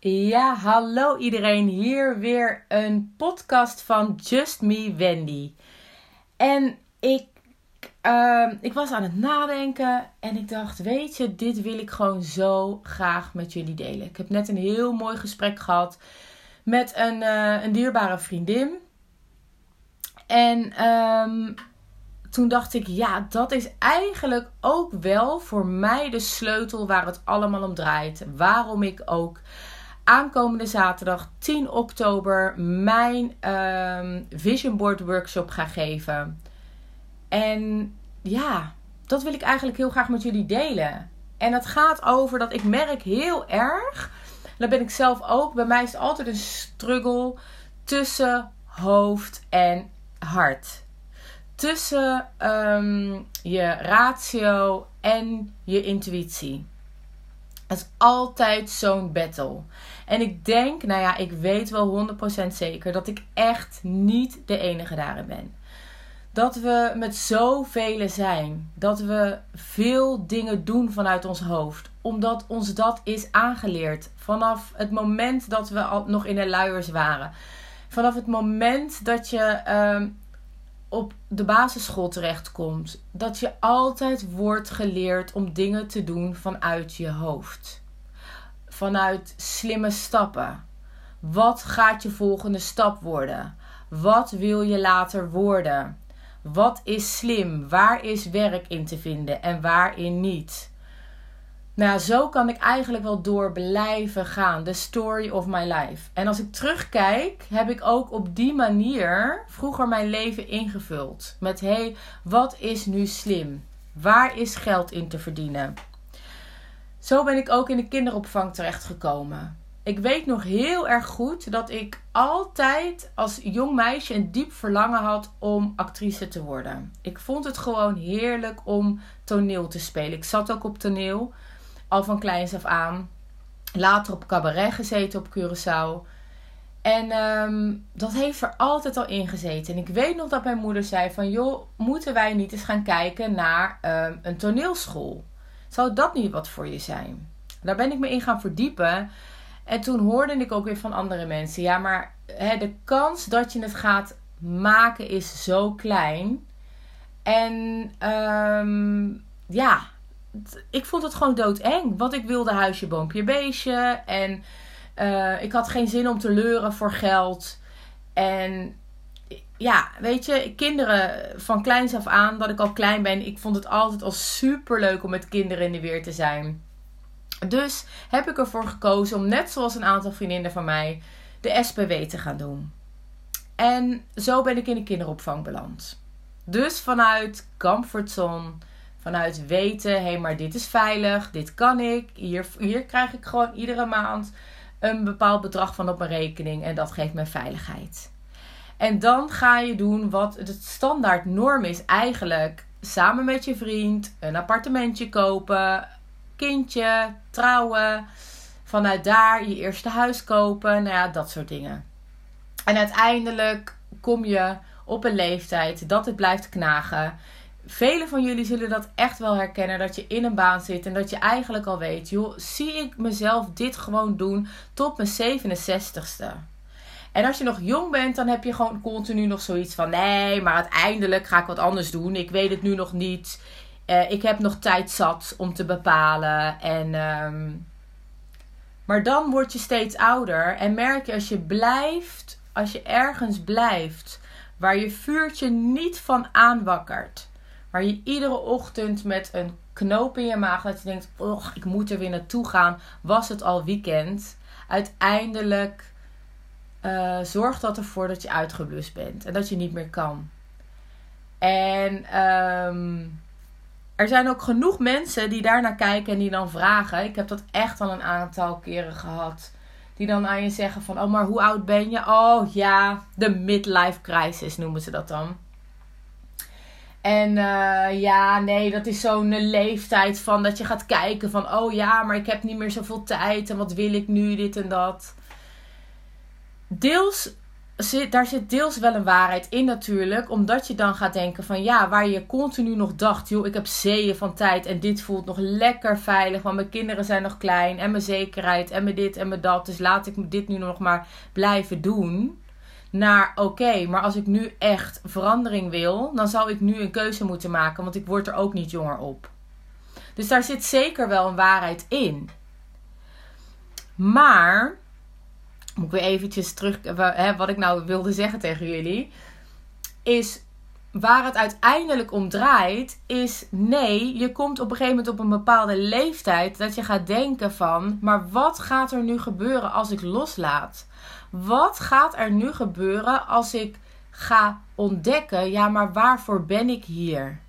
Ja, hallo iedereen. Hier weer een podcast van Just Me Wendy. En ik, uh, ik was aan het nadenken en ik dacht, weet je, dit wil ik gewoon zo graag met jullie delen. Ik heb net een heel mooi gesprek gehad met een, uh, een dierbare vriendin. En um, toen dacht ik, ja, dat is eigenlijk ook wel voor mij de sleutel waar het allemaal om draait. Waarom ik ook aankomende zaterdag 10 oktober mijn um, Vision Board workshop ga geven. En ja, dat wil ik eigenlijk heel graag met jullie delen. En het gaat over dat ik merk heel erg, daar ben ik zelf ook, bij mij is het altijd een struggle tussen hoofd en hart. Tussen um, je ratio en je intuïtie. Het is altijd zo'n battle. En ik denk, nou ja, ik weet wel 100% zeker dat ik echt niet de enige daarin ben. Dat we met zoveel zijn. Dat we veel dingen doen vanuit ons hoofd. Omdat ons dat is aangeleerd. Vanaf het moment dat we al nog in de luiers waren. Vanaf het moment dat je uh, op de basisschool terechtkomt. Dat je altijd wordt geleerd om dingen te doen vanuit je hoofd vanuit slimme stappen. Wat gaat je volgende stap worden? Wat wil je later worden? Wat is slim? Waar is werk in te vinden en waarin niet? Nou, zo kan ik eigenlijk wel door blijven gaan. The story of my life. En als ik terugkijk, heb ik ook op die manier vroeger mijn leven ingevuld. Met hé, hey, wat is nu slim? Waar is geld in te verdienen? Zo ben ik ook in de kinderopvang terechtgekomen. Ik weet nog heel erg goed dat ik altijd als jong meisje een diep verlangen had om actrice te worden. Ik vond het gewoon heerlijk om toneel te spelen. Ik zat ook op toneel, al van kleins af aan. Later op cabaret gezeten op Curaçao. En um, dat heeft er altijd al in gezeten. En ik weet nog dat mijn moeder zei van... joh, moeten wij niet eens gaan kijken naar um, een toneelschool? Zou dat niet wat voor je zijn? Daar ben ik me in gaan verdiepen. En toen hoorde ik ook weer van andere mensen: ja, maar hè, de kans dat je het gaat maken is zo klein. En um, ja, ik vond het gewoon doodeng. Want ik wilde huisje, boompje, beestje. En uh, ik had geen zin om te leuren voor geld. En ja, weet je, kinderen van kleins af aan, dat ik al klein ben, ik vond het altijd al super leuk om met kinderen in de weer te zijn. Dus heb ik ervoor gekozen om, net zoals een aantal vriendinnen van mij, de SPW te gaan doen. En zo ben ik in de kinderopvang beland. Dus vanuit comfortzone, vanuit weten, hé, hey, maar dit is veilig, dit kan ik. Hier, hier krijg ik gewoon iedere maand een bepaald bedrag van op mijn rekening en dat geeft mij veiligheid. En dan ga je doen wat het standaard norm is eigenlijk. Samen met je vriend een appartementje kopen, kindje, trouwen. Vanuit daar je eerste huis kopen. Nou ja, dat soort dingen. En uiteindelijk kom je op een leeftijd dat het blijft knagen. Velen van jullie zullen dat echt wel herkennen. Dat je in een baan zit en dat je eigenlijk al weet: joh, zie ik mezelf dit gewoon doen tot mijn 67ste. En als je nog jong bent, dan heb je gewoon continu nog zoiets van: nee, maar uiteindelijk ga ik wat anders doen. Ik weet het nu nog niet. Uh, ik heb nog tijd zat om te bepalen. En, um... Maar dan word je steeds ouder en merk je als je blijft, als je ergens blijft waar je vuurtje niet van aanwakkert. Waar je iedere ochtend met een knoop in je maag dat je denkt: oh, ik moet er weer naartoe gaan. Was het al weekend? Uiteindelijk uh, zorgt dat ervoor dat je uitgeblust bent en dat je niet meer kan. En um, er zijn ook genoeg mensen die daarnaar kijken en die dan vragen. Ik heb dat echt al een aantal keren gehad. Die dan aan je zeggen van, oh maar hoe oud ben je? Oh ja, de midlife crisis noemen ze dat dan. En uh, ja, nee, dat is zo'n leeftijd van dat je gaat kijken van, oh ja, maar ik heb niet meer zoveel tijd en wat wil ik nu, dit en dat deels zit, daar zit deels wel een waarheid in natuurlijk. Omdat je dan gaat denken van ja, waar je continu nog dacht, joh, ik heb zeeën van tijd en dit voelt nog lekker veilig. Want mijn kinderen zijn nog klein en mijn zekerheid en mijn dit en mijn dat. Dus laat ik dit nu nog maar blijven doen. Naar oké, maar als ik nu echt verandering wil, dan zou ik nu een keuze moeten maken. Want ik word er ook niet jonger op. Dus daar zit zeker wel een waarheid in. Maar moet ik weer eventjes terug, wat ik nou wilde zeggen tegen jullie, is waar het uiteindelijk om draait, is nee, je komt op een gegeven moment op een bepaalde leeftijd dat je gaat denken van, maar wat gaat er nu gebeuren als ik loslaat? Wat gaat er nu gebeuren als ik ga ontdekken, ja, maar waarvoor ben ik hier?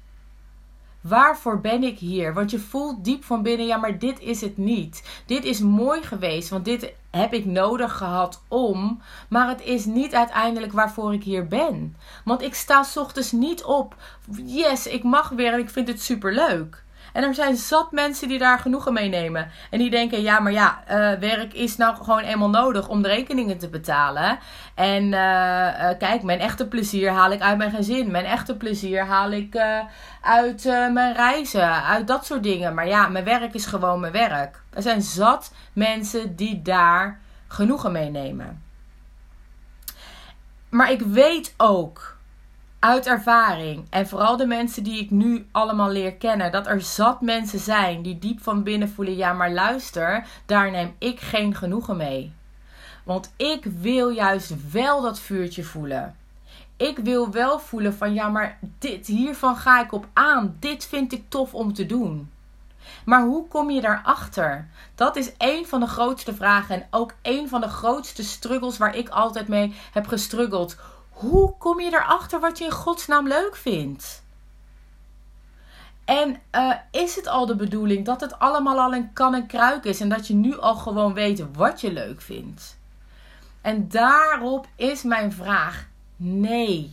Waarvoor ben ik hier? Want je voelt diep van binnen, ja, maar dit is het niet. Dit is mooi geweest, want dit heb ik nodig gehad om. Maar het is niet uiteindelijk waarvoor ik hier ben. Want ik sta ochtends niet op. Yes, ik mag weer en ik vind het super leuk. En er zijn zat mensen die daar genoegen mee nemen. En die denken, ja, maar ja, uh, werk is nou gewoon eenmaal nodig om de rekeningen te betalen. En uh, uh, kijk, mijn echte plezier haal ik uit mijn gezin. Mijn echte plezier haal ik uit mijn reizen, uit dat soort dingen. Maar ja, mijn werk is gewoon mijn werk. Er zijn zat mensen die daar genoegen mee nemen. Maar ik weet ook uit ervaring en vooral de mensen die ik nu allemaal leer kennen, dat er zat mensen zijn die diep van binnen voelen: ja, maar luister, daar neem ik geen genoegen mee. Want ik wil juist wel dat vuurtje voelen. Ik wil wel voelen van ja, maar dit hiervan ga ik op aan. Dit vind ik tof om te doen. Maar hoe kom je daarachter? Dat is een van de grootste vragen en ook een van de grootste struggles waar ik altijd mee heb gestruggeld. Hoe kom je erachter wat je in godsnaam leuk vindt? En uh, is het al de bedoeling dat het allemaal al een kan en kruik is en dat je nu al gewoon weet wat je leuk vindt? En daarop is mijn vraag: nee.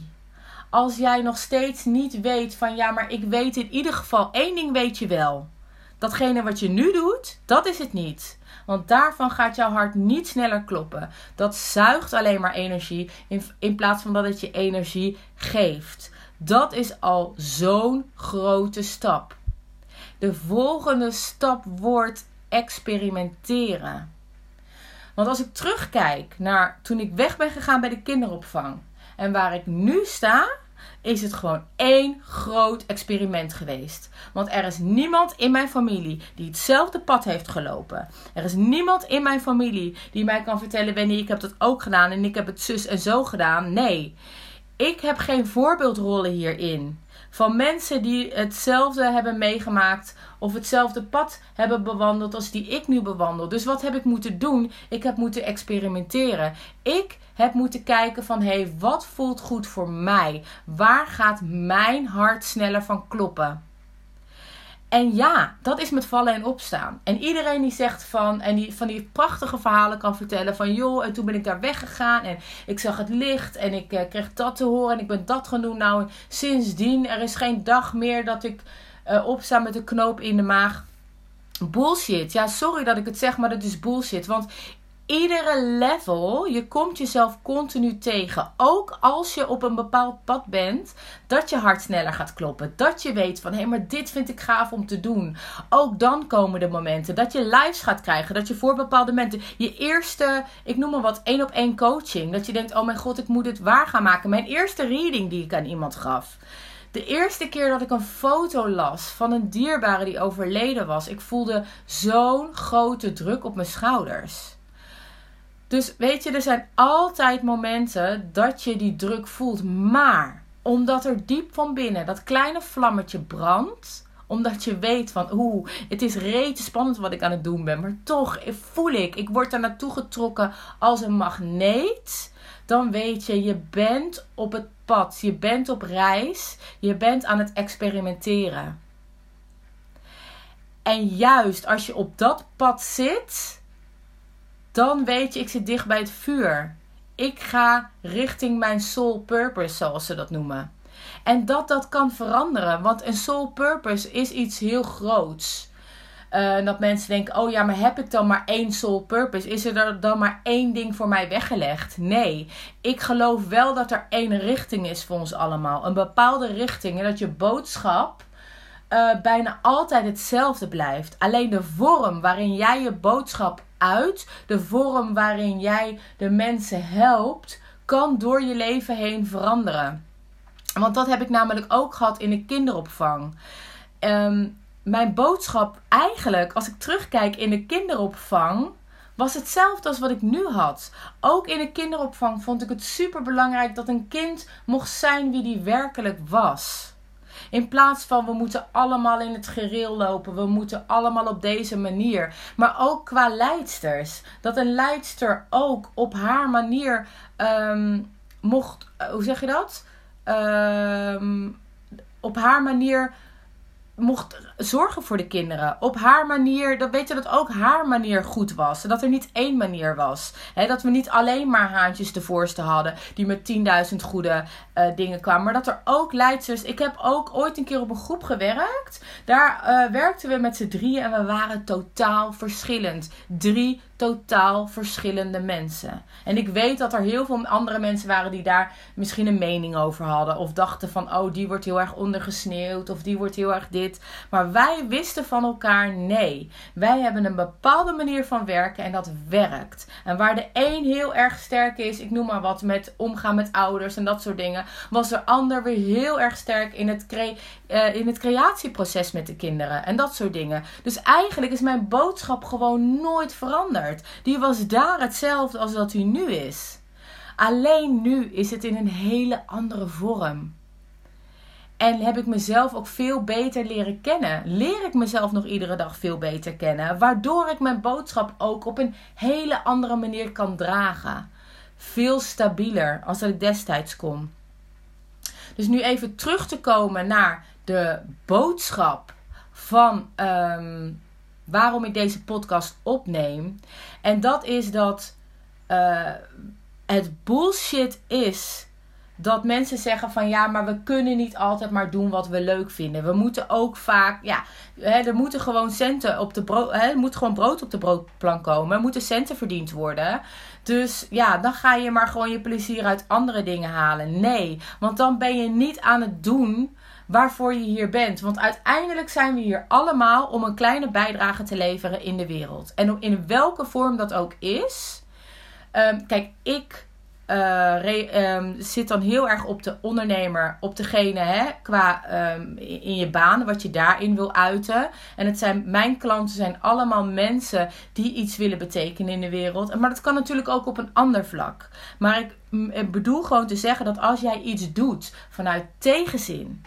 Als jij nog steeds niet weet van ja, maar ik weet in ieder geval één ding weet je wel. Datgene wat je nu doet, dat is het niet. Want daarvan gaat jouw hart niet sneller kloppen. Dat zuigt alleen maar energie in, in plaats van dat het je energie geeft. Dat is al zo'n grote stap. De volgende stap wordt experimenteren. Want als ik terugkijk naar toen ik weg ben gegaan bij de kinderopvang en waar ik nu sta, is het gewoon één groot experiment geweest. Want er is niemand in mijn familie die hetzelfde pad heeft gelopen. Er is niemand in mijn familie die mij kan vertellen: Wendy, ik heb dat ook gedaan en ik heb het zus en zo gedaan. Nee, ik heb geen voorbeeldrollen hierin. Van mensen die hetzelfde hebben meegemaakt of hetzelfde pad hebben bewandeld als die ik nu bewandel. Dus wat heb ik moeten doen? Ik heb moeten experimenteren. Ik heb moeten kijken van hé, hey, wat voelt goed voor mij? Waar gaat mijn hart sneller van kloppen? En ja, dat is met vallen en opstaan. En iedereen die zegt van, en die van die prachtige verhalen kan vertellen van, joh, en toen ben ik daar weggegaan en ik zag het licht en ik eh, kreeg dat te horen en ik ben dat gaan doen. Nou, sindsdien, er is geen dag meer dat ik uh, opsta met een knoop in de maag. Bullshit. Ja, sorry dat ik het zeg, maar dat is bullshit. Want iedere level, je komt jezelf continu tegen. Ook als je op een bepaald pad bent, dat je hart sneller gaat kloppen. Dat je weet van, hé, hey, maar dit vind ik gaaf om te doen. Ook dan komen de momenten dat je lives gaat krijgen. Dat je voor bepaalde momenten, je eerste, ik noem maar wat, één op één coaching. Dat je denkt, oh mijn god, ik moet het waar gaan maken. Mijn eerste reading die ik aan iemand gaf. De eerste keer dat ik een foto las van een dierbare die overleden was, ik voelde zo'n grote druk op mijn schouders. Dus weet je, er zijn altijd momenten dat je die druk voelt. Maar omdat er diep van binnen dat kleine vlammetje brandt. Omdat je weet van, oeh, het is rete spannend wat ik aan het doen ben. Maar toch voel ik, ik word daar naartoe getrokken als een magneet. Dan weet je, je bent op het pad. Je bent op reis. Je bent aan het experimenteren. En juist als je op dat pad zit dan weet je, ik zit dicht bij het vuur. Ik ga richting mijn soul purpose, zoals ze dat noemen. En dat dat kan veranderen, want een soul purpose is iets heel groots. Uh, dat mensen denken: oh ja, maar heb ik dan maar één soul purpose? Is er dan maar één ding voor mij weggelegd? Nee. Ik geloof wel dat er één richting is voor ons allemaal. Een bepaalde richting. En dat je boodschap uh, bijna altijd hetzelfde blijft. Alleen de vorm waarin jij je boodschap uit, de vorm waarin jij de mensen helpt, kan door je leven heen veranderen. Want dat heb ik namelijk ook gehad in de kinderopvang. Um, mijn boodschap eigenlijk, als ik terugkijk in de kinderopvang, was hetzelfde als wat ik nu had. Ook in de kinderopvang vond ik het super belangrijk dat een kind mocht zijn wie die werkelijk was. In plaats van we moeten allemaal in het gereel lopen, we moeten allemaal op deze manier. Maar ook qua leidsters. Dat een leidster ook op haar manier um, mocht, uh, hoe zeg je dat? Um, op haar manier mocht zorgen voor de kinderen. Op haar manier, dat weet je dat ook haar manier goed was. Dat er niet één manier was. dat we niet alleen maar haantjes de voorste hadden die met 10.000 goede uh, dingen kwamen. Maar dat er ook leidsters. Ik heb ook ooit een keer op een groep gewerkt. Daar uh, werkten we met z'n drieën en we waren totaal verschillend. Drie totaal verschillende mensen. En ik weet dat er heel veel andere mensen waren die daar misschien een mening over hadden. Of dachten van, oh, die wordt heel erg ondergesneeuwd. Of die wordt heel erg dit. Maar wij wisten van elkaar, nee. Wij hebben een bepaalde manier van werken en dat werkt. En waar de een heel erg sterk is, ik noem maar wat, met omgaan met ouders en dat soort dingen. Was de ander weer heel erg sterk in het, cre uh, in het creatieproces met de kinderen. En dat soort dingen. Dus eigenlijk is mijn boodschap gewoon nooit veranderd. Die was daar hetzelfde als dat hij nu is. Alleen nu is het in een hele andere vorm. En heb ik mezelf ook veel beter leren kennen. Leer ik mezelf nog iedere dag veel beter kennen. Waardoor ik mijn boodschap ook op een hele andere manier kan dragen. Veel stabieler als dat ik destijds kon. Dus nu even terug te komen naar de boodschap van um, waarom ik deze podcast opneem. En dat is dat uh, het bullshit is dat mensen zeggen van ja, maar we kunnen niet altijd maar doen wat we leuk vinden. We moeten ook vaak, ja, hè, er moeten gewoon centen op de brood, er moet gewoon brood op de broodplank komen. Er moeten centen verdiend worden. Dus ja, dan ga je maar gewoon je plezier uit andere dingen halen. Nee, want dan ben je niet aan het doen waarvoor je hier bent. Want uiteindelijk zijn we hier allemaal om een kleine bijdrage te leveren in de wereld. En in welke vorm dat ook is. Um, kijk, ik uh, zit dan heel erg op de ondernemer, op degene hè, qua um, in je baan, wat je daarin wil uiten. En het zijn, mijn klanten zijn allemaal mensen die iets willen betekenen in de wereld. Maar dat kan natuurlijk ook op een ander vlak. Maar ik bedoel gewoon te zeggen dat als jij iets doet vanuit tegenzin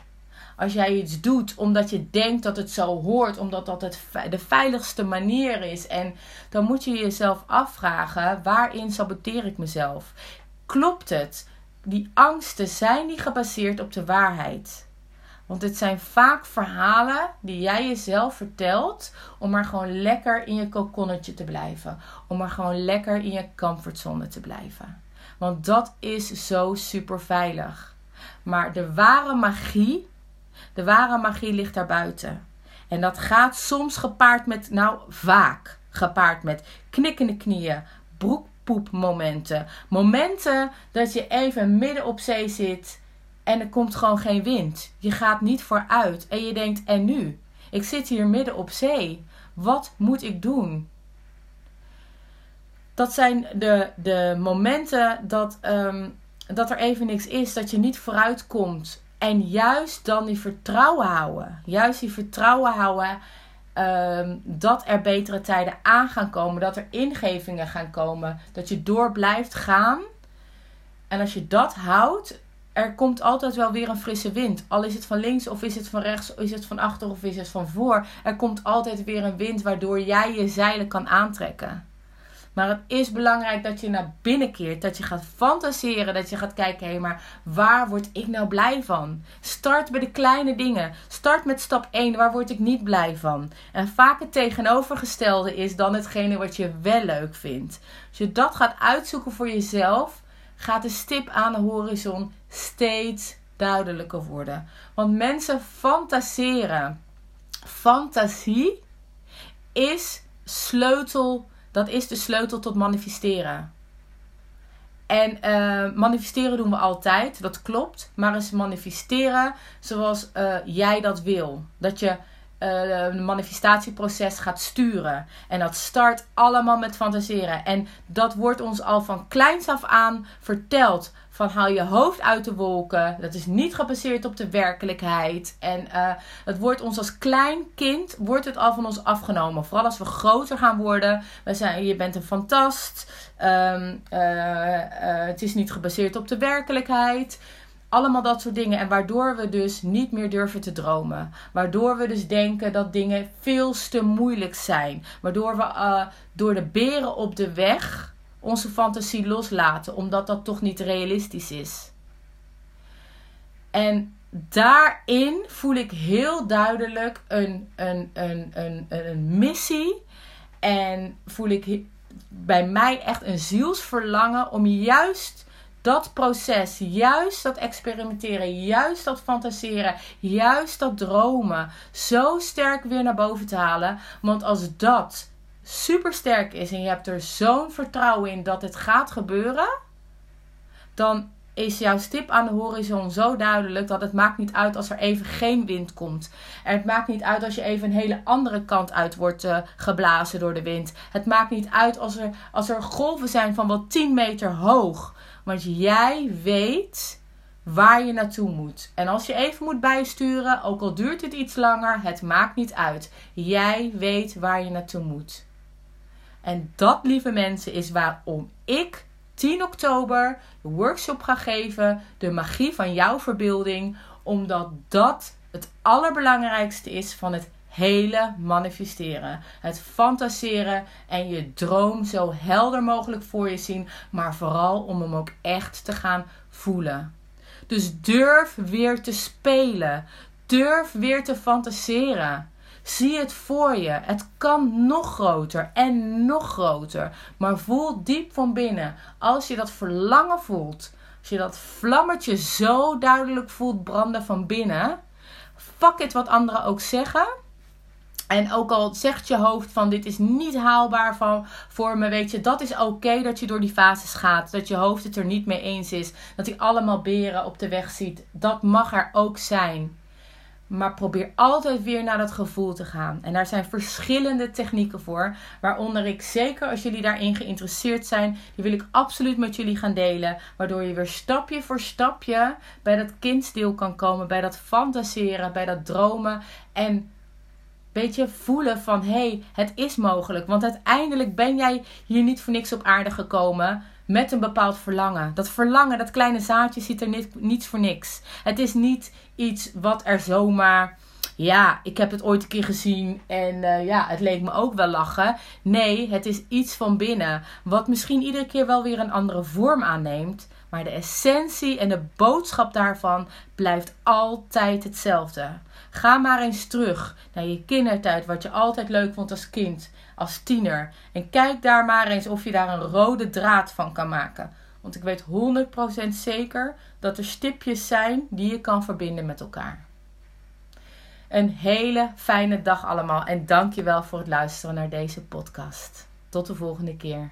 als jij iets doet omdat je denkt dat het zo hoort, omdat dat het, de veiligste manier is. En dan moet je jezelf afvragen: waarin saboteer ik mezelf? Klopt het? Die angsten zijn die gebaseerd op de waarheid. Want het zijn vaak verhalen die jij jezelf vertelt om maar gewoon lekker in je kokonnetje te blijven. Om maar gewoon lekker in je comfortzone te blijven. Want dat is zo super veilig. Maar de ware magie de ware magie ligt daarbuiten. En dat gaat soms gepaard met, nou vaak gepaard met knikkende knieën, broekpoepmomenten. Momenten dat je even midden op zee zit en er komt gewoon geen wind. Je gaat niet vooruit en je denkt, en nu? Ik zit hier midden op zee. Wat moet ik doen? Dat zijn de, de momenten dat, um, dat er even niks is, dat je niet vooruit komt. En juist dan die vertrouwen houden. Juist die vertrouwen houden ehm, dat er betere tijden aan gaan komen. Dat er ingevingen gaan komen. Dat je door blijft gaan. En als je dat houdt, er komt altijd wel weer een frisse wind. Al is het van links of is het van rechts, is het van achter of is het van voor. Er komt altijd weer een wind waardoor jij je zeilen kan aantrekken. Maar het is belangrijk dat je naar binnen keert. Dat je gaat fantaseren. Dat je gaat kijken, hé, maar waar word ik nou blij van? Start bij de kleine dingen. Start met stap 1. Waar word ik niet blij van? En vaak het tegenovergestelde is dan hetgene wat je wel leuk vindt. Als je dat gaat uitzoeken voor jezelf, gaat de stip aan de horizon steeds duidelijker worden. Want mensen fantaseren. Fantasie is sleutel, dat is de sleutel tot manifesteren. En uh, manifesteren doen we altijd, dat klopt. Maar eens manifesteren zoals uh, jij dat wil. Dat je uh, een manifestatieproces gaat sturen. En dat start allemaal met fantaseren. En dat wordt ons al van kleins af aan verteld. Van haal je hoofd uit de wolken. Dat is niet gebaseerd op de werkelijkheid. En uh, het wordt ons als klein kind wordt het al van ons afgenomen. Vooral als we groter gaan worden. We zijn, je bent een fantast. Um, uh, het is niet gebaseerd op de werkelijkheid. Allemaal dat soort dingen. En waardoor we dus niet meer durven te dromen. Waardoor we dus denken dat dingen veel te moeilijk zijn. Waardoor we uh, door de beren op de weg onze fantasie loslaten. Omdat dat toch niet realistisch is. En daarin voel ik heel duidelijk een, een, een, een, een missie. En voel ik bij mij echt een zielsverlangen om juist dat proces, juist dat experimenteren, juist dat fantaseren, juist dat dromen, zo sterk weer naar boven te halen. Want als dat super sterk is en je hebt er zo'n vertrouwen in dat het gaat gebeuren, dan is jouw stip aan de horizon zo duidelijk dat het maakt niet uit als er even geen wind komt. En het maakt niet uit als je even een hele andere kant uit wordt uh, geblazen door de wind. Het maakt niet uit als er, als er golven zijn van wel 10 meter hoog. Want jij weet waar je naartoe moet. En als je even moet bijsturen, ook al duurt het iets langer, het maakt niet uit. Jij weet waar je naartoe moet. En dat, lieve mensen, is waarom ik 10 oktober de workshop ga geven. De magie van jouw verbeelding. Omdat dat het allerbelangrijkste is van het hele manifesteren. Het fantaseren en je droom zo helder mogelijk voor je zien, maar vooral om hem ook echt te gaan voelen. Dus durf weer te spelen. Durf weer te fantaseren. Zie het voor je. Het kan nog groter en nog groter. Maar voel diep van binnen. Als je dat verlangen voelt. Als je dat vlammetje zo duidelijk voelt branden van binnen. Fuck it wat anderen ook zeggen. En ook al zegt je hoofd van dit is niet haalbaar van, voor me, weet je, dat is oké dat je door die fases gaat. Dat je hoofd het er niet mee eens is. Dat hij allemaal beren op de weg ziet. Dat mag er ook zijn. Maar probeer altijd weer naar dat gevoel te gaan. En daar zijn verschillende technieken voor. Waaronder ik zeker als jullie daarin geïnteresseerd zijn, die wil ik absoluut met jullie gaan delen. Waardoor je weer stapje voor stapje bij dat kindsdeel kan komen. Bij dat fantaseren, bij dat dromen. En beetje voelen van hé, hey, het is mogelijk. Want uiteindelijk ben jij hier niet voor niks op aarde gekomen met een bepaald verlangen. Dat verlangen, dat kleine zaadje zit er niet, niets voor niks. Het is niet iets wat er zomaar. Ja, ik heb het ooit een keer gezien en uh, ja, het leek me ook wel lachen. Nee, het is iets van binnen. Wat misschien iedere keer wel weer een andere vorm aanneemt. Maar de essentie en de boodschap daarvan blijft altijd hetzelfde. Ga maar eens terug naar je kindertijd, wat je altijd leuk vond als kind, als tiener. En kijk daar maar eens of je daar een rode draad van kan maken. Want ik weet 100% zeker dat er stipjes zijn die je kan verbinden met elkaar. Een hele fijne dag allemaal en dankjewel voor het luisteren naar deze podcast. Tot de volgende keer.